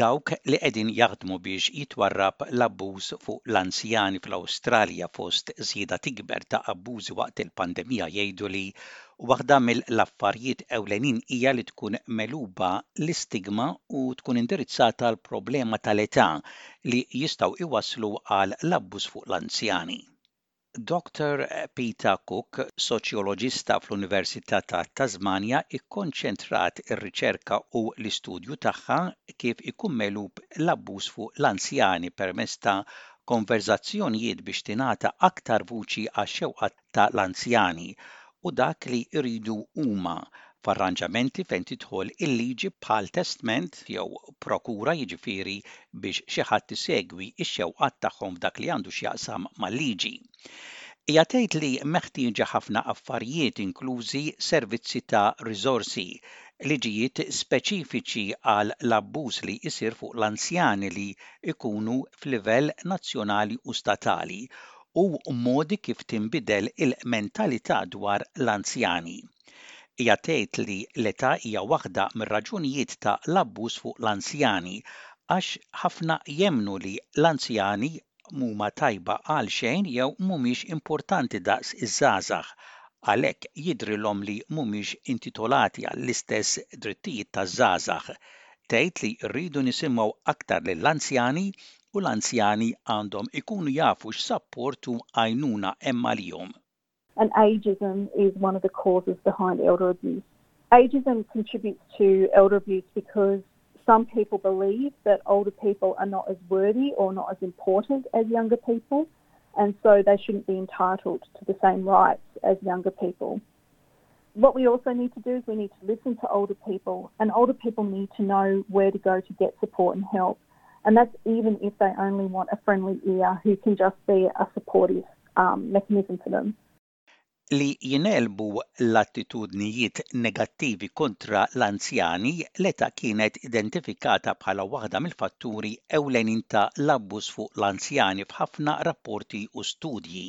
Dawk li qegħdin jaħdmu biex jitwarrab l-abbuż fuq l-anzjani fl-Awstralja fost żieda tikber ta' abbużi waqt il-pandemija jgħidu li waħda mill-affarijiet ewlenin hija li tkun megħluba l-istigma u tkun indirizzata l-problema tal-età li jistgħu jwasslu għal l-abbuż fuq l-anzjani. Doctor Peta Cook, soċjoloġista fl-Università ta' Tasmania kkonċentrat ir-riċerka u l-istudju tagħha kif ikun megħlub l-abbuż fuq l-anzjani permezz ta' konverżazzjonijiet biex tingħata aktar vuċi għax-xewqat ta' l-anzjani u dak li jridu huma f'arranġamenti fejn tidħol il-liġi bħal testment jew prokura jiġifieri biex xi ħadd isegwi x-xewqat tagħhom f'dak li għandu x'jaqsam mal-liġi. Hija tgħid li meħtieġa ħafna affarijiet inklużi servizzi ta' riżorsi, liġijiet speċifiċi għal l-abbuż li jsir fuq l-anzjani li jkunu f'livell nazzjonali u statali u modi kif tinbidel il-mentalità dwar l-anzjani. Hija tgħid li l-età hija waħda mir-raġunijiet ta' l-abbuż fuq l-anzjani għax ħafna jemmnu li l-anzjani mhuma tajba għal xejn jew mhumiex importanti daqs iż-żgħażagħ għalhekk jidhrilhom li mhumiex intitolati għall-istess drittijiet taż-żgħażagħ. Tgħid li rridu nisimgħu aktar lill-anzjani u l-anzjani għandhom ikunu jafu x'sapportu għajnuna emma lihom. and ageism is one of the causes behind elder abuse. Ageism contributes to elder abuse because some people believe that older people are not as worthy or not as important as younger people, and so they shouldn't be entitled to the same rights as younger people. What we also need to do is we need to listen to older people and older people need to know where to go to get support and help and that's even if they only want a friendly ear who can just be a supportive um, mechanism for them. li jinelbu l-attitudnijiet negattivi kontra l-anzjani l-età kienet identifikata bħala waħda mill-fatturi ewlenin ta' l-abbuż fuq l-anzjani f'ħafna rapporti u studji.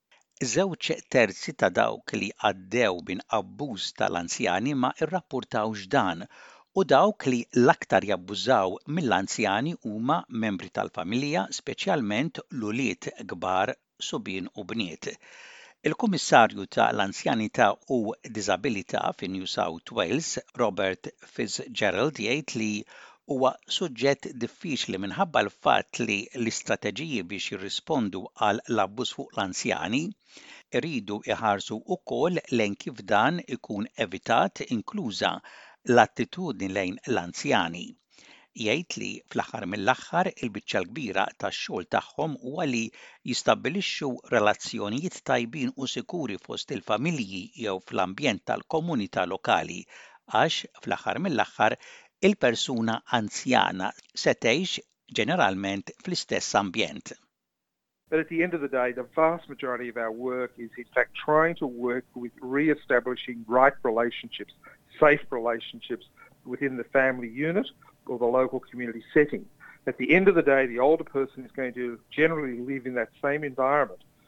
Żewġ terzi ta' dawk li għaddew minn abbuż tal-anzjani ma rrappurtawx dan, u dawk li l-aktar jabbużaw mill-anzjani huma membri tal-familja, speċjalment l-ulied kbar, subien u bniet. Il-Kummissarju ta' l-Anzjanità u Diżabilità fi New South Wales, Robert Fitzgerald jgħid li huwa suġġett diffiċli minħabba l-fatt li l-istrateġiji biex jirrispondu għal l-abbuż fuq l-anzjani jridu jħarsu wkoll lejn kif dan ikun evitat inkluża l-attitudni lejn l-anzjani. Jgħid li fl-aħħar mill-aħħar il-biċċa l-kbira tax-xogħol tagħhom huwa li jistabbilixxu relazzjonijiet tajbin u sikuri fost il-familji jew fl-ambjent tal-komunità lokali għax fl-aħħar mill-aħħar il-persuna anzjana se tgħix ġeneralment fl-istess ambjent. But at the end of the day, the vast majority of our work is in fact trying to work with re-establishing right relationships, safe relationships within the family unit or the local community setting. At the end of the day, the older person is going to generally live in that same environment,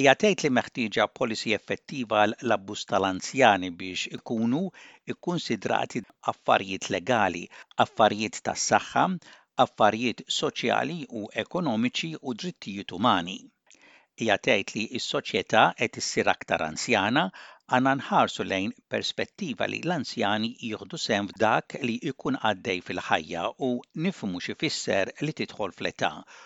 Hija tgħid li meħtieġa policy effettiva għal l-abbuż ta' l-anzjani biex ikunu kkunsidrati affarijiet legali, affarijiet ta' saħħa, affarijiet soċjali u ekonomiċi u drittijiet umani. Hija tgħid li s-soċjetà qed issir aktar anzjana, għandna nħarsu lejn perspettiva li l-anzjani jieħdu sehem f'dak li jkun għaddej fil-ħajja u nifhmu x'ifisser li tidħol fl-età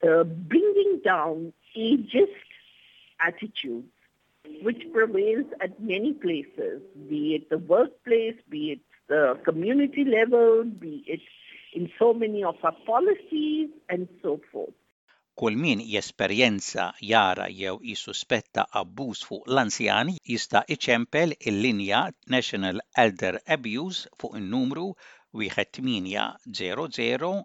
Bringing down ageist attitudes which prevails at many places, be it the workplace, be it the community level, be it in so many of our policies and so forth. Kull min jesperjenza, jara jew jissuspetta abbuż fuq l-anzjani jista' iċempel il-linja National Elder Abuse fuq in-numru 1800